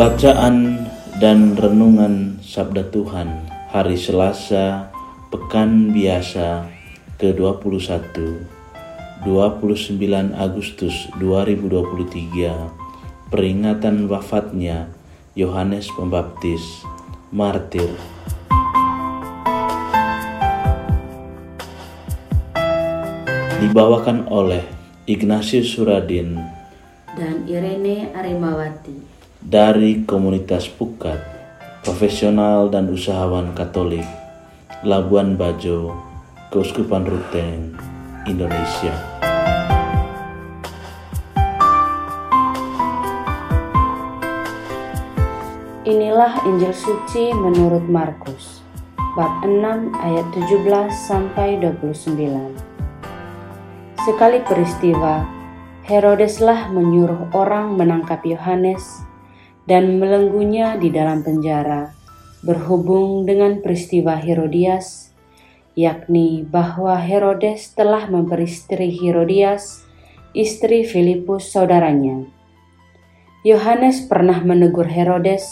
Bacaan dan renungan Sabda Tuhan hari Selasa Pekan Biasa ke-21 29 Agustus 2023 Peringatan wafatnya Yohanes Pembaptis Martir. Dibawakan oleh Ignatius Suradin dan Irene Arimawati dari komunitas Pukat, profesional dan usahawan Katolik, Labuan Bajo, Keuskupan Ruteng, Indonesia. Inilah Injil suci menurut Markus, bab 6 ayat 17 sampai 29. Sekali peristiwa, Herodeslah menyuruh orang menangkap Yohanes dan melenggunya di dalam penjara berhubung dengan peristiwa Herodias, yakni bahwa Herodes telah memperistri Herodias, istri Filipus saudaranya. Yohanes pernah menegur Herodes,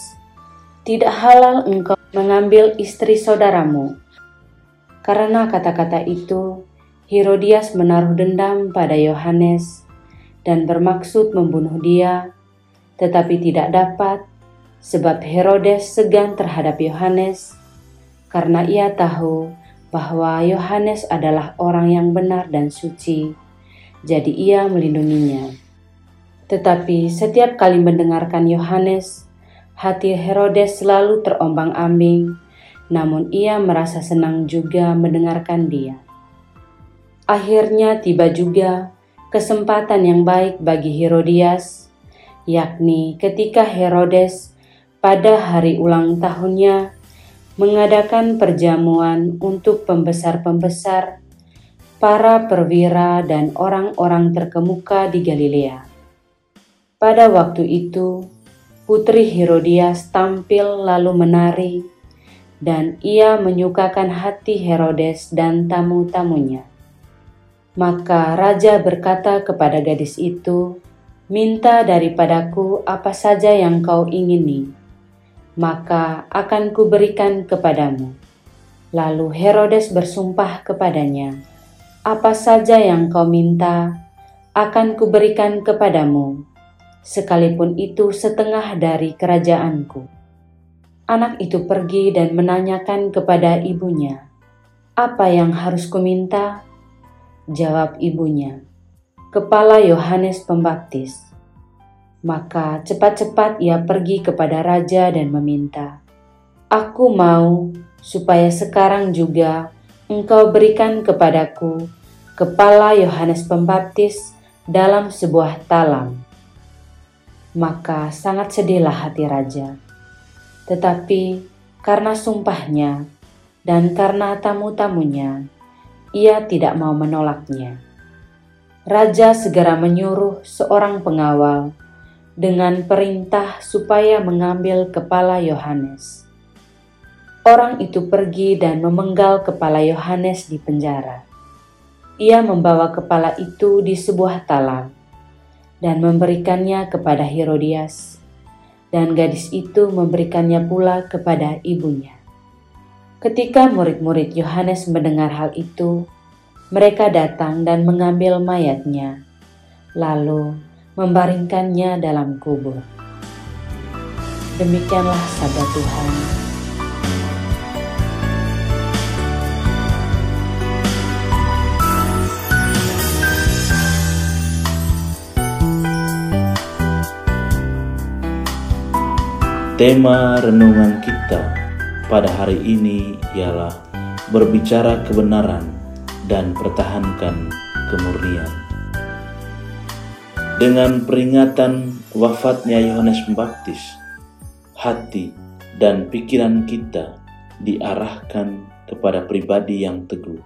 "Tidak halal engkau mengambil istri saudaramu." Karena kata-kata itu, Herodias menaruh dendam pada Yohanes dan bermaksud membunuh dia tetapi tidak dapat sebab Herodes segan terhadap Yohanes karena ia tahu bahwa Yohanes adalah orang yang benar dan suci, jadi ia melindunginya. Tetapi setiap kali mendengarkan Yohanes, hati Herodes selalu terombang-ambing, namun ia merasa senang juga mendengarkan dia. Akhirnya tiba juga kesempatan yang baik bagi Herodias yakni ketika Herodes pada hari ulang tahunnya mengadakan perjamuan untuk pembesar-pembesar, para perwira, dan orang-orang terkemuka di Galilea. Pada waktu itu, putri Herodias tampil lalu menari, dan ia menyukakan hati Herodes dan tamu-tamunya. Maka raja berkata kepada gadis itu, Minta daripadaku apa saja yang kau ingini, maka akan kuberikan kepadamu. Lalu Herodes bersumpah kepadanya, apa saja yang kau minta, akan kuberikan kepadamu, sekalipun itu setengah dari kerajaanku. Anak itu pergi dan menanyakan kepada ibunya, apa yang harus kuminta? Jawab ibunya, kepala Yohanes Pembaptis. Maka cepat-cepat ia pergi kepada raja dan meminta, "Aku mau supaya sekarang juga engkau berikan kepadaku kepala Yohanes Pembaptis dalam sebuah talam." Maka sangat sedihlah hati raja. Tetapi karena sumpahnya dan karena tamu-tamunya, ia tidak mau menolaknya raja segera menyuruh seorang pengawal dengan perintah supaya mengambil kepala Yohanes. Orang itu pergi dan memenggal kepala Yohanes di penjara. Ia membawa kepala itu di sebuah talam dan memberikannya kepada Herodias, dan gadis itu memberikannya pula kepada ibunya. Ketika murid-murid Yohanes mendengar hal itu, mereka datang dan mengambil mayatnya, lalu membaringkannya dalam kubur. Demikianlah sabda Tuhan. Tema renungan kita pada hari ini ialah berbicara kebenaran dan pertahankan kemurnian. Dengan peringatan wafatnya Yohanes Pembaptis, hati dan pikiran kita diarahkan kepada pribadi yang teguh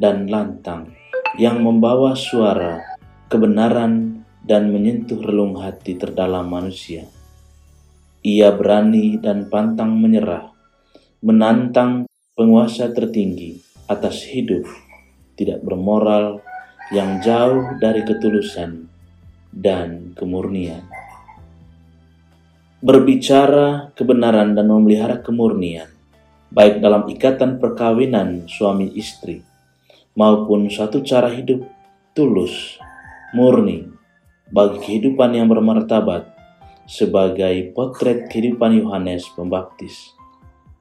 dan lantang yang membawa suara kebenaran dan menyentuh relung hati terdalam manusia. Ia berani dan pantang menyerah, menantang penguasa tertinggi atas hidup tidak bermoral yang jauh dari ketulusan dan kemurnian. Berbicara kebenaran dan memelihara kemurnian, baik dalam ikatan perkawinan suami istri maupun suatu cara hidup tulus, murni, bagi kehidupan yang bermartabat sebagai potret kehidupan Yohanes Pembaptis.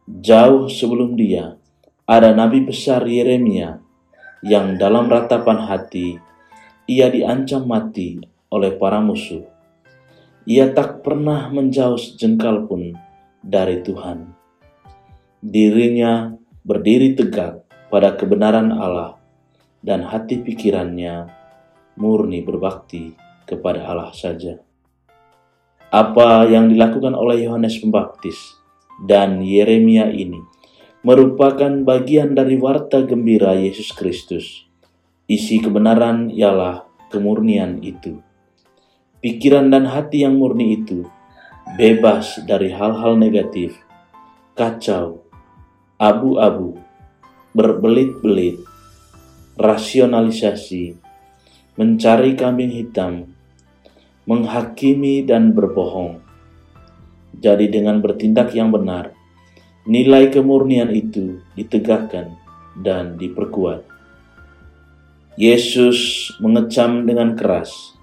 Jauh sebelum dia, ada nabi besar Yeremia yang dalam ratapan hati ia diancam mati oleh para musuh. Ia tak pernah menjauh sejengkal pun dari Tuhan. Dirinya berdiri tegak pada kebenaran Allah dan hati pikirannya murni berbakti kepada Allah saja. Apa yang dilakukan oleh Yohanes Pembaptis dan Yeremia ini merupakan bagian dari warta gembira Yesus Kristus. Isi kebenaran ialah kemurnian itu pikiran dan hati yang murni itu bebas dari hal-hal negatif, kacau, abu-abu, berbelit-belit, rasionalisasi, mencari kambing hitam, menghakimi dan berbohong. Jadi dengan bertindak yang benar, nilai kemurnian itu ditegakkan dan diperkuat. Yesus mengecam dengan keras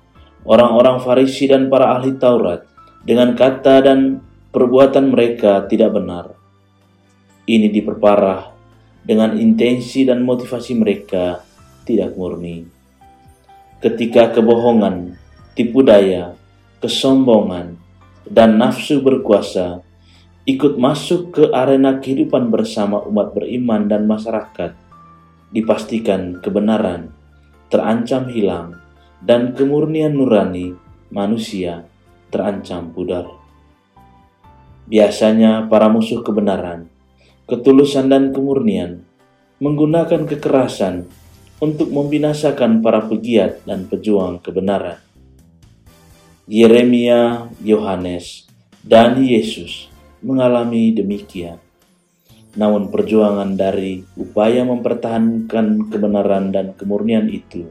orang-orang Farisi dan para ahli Taurat dengan kata dan perbuatan mereka tidak benar. Ini diperparah dengan intensi dan motivasi mereka tidak murni. Ketika kebohongan, tipu daya, kesombongan, dan nafsu berkuasa ikut masuk ke arena kehidupan bersama umat beriman dan masyarakat, dipastikan kebenaran terancam hilang dan kemurnian nurani manusia terancam pudar. Biasanya para musuh kebenaran, ketulusan dan kemurnian menggunakan kekerasan untuk membinasakan para pegiat dan pejuang kebenaran. Yeremia, Yohanes, dan Yesus mengalami demikian. Namun perjuangan dari upaya mempertahankan kebenaran dan kemurnian itu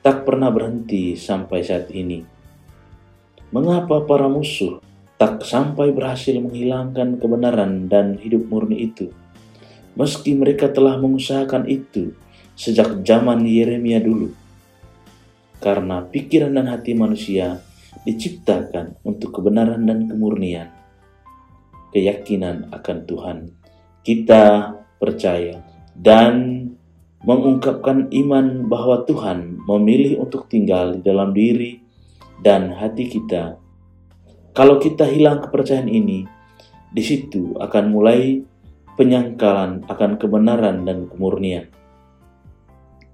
tak pernah berhenti sampai saat ini. Mengapa para musuh tak sampai berhasil menghilangkan kebenaran dan hidup murni itu? Meski mereka telah mengusahakan itu sejak zaman Yeremia dulu. Karena pikiran dan hati manusia diciptakan untuk kebenaran dan kemurnian. Keyakinan akan Tuhan. Kita percaya dan mengungkapkan iman bahwa Tuhan memilih untuk tinggal di dalam diri dan hati kita. Kalau kita hilang kepercayaan ini, di situ akan mulai penyangkalan akan kebenaran dan kemurnian.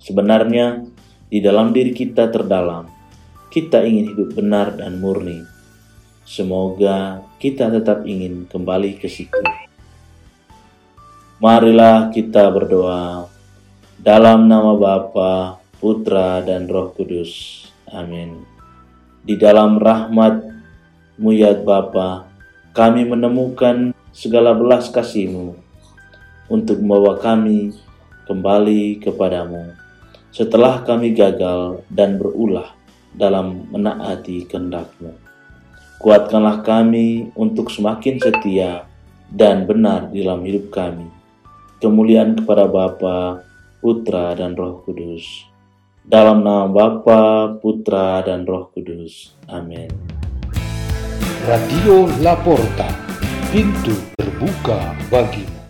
Sebenarnya, di dalam diri kita terdalam, kita ingin hidup benar dan murni. Semoga kita tetap ingin kembali ke situ. Marilah kita berdoa. Dalam nama Bapa, Putra, dan Roh Kudus. Amin. Di dalam rahmat Muyat Bapa, kami menemukan segala belas kasih-Mu untuk membawa kami kembali kepadamu setelah kami gagal dan berulah dalam menaati kehendak-Mu. Kuatkanlah kami untuk semakin setia dan benar dalam hidup kami. Kemuliaan kepada Bapa, Putra, dan Roh Kudus. Dalam nama Bapa, Putra, dan Roh Kudus. Amin. Radio Laporta, pintu terbuka bagimu.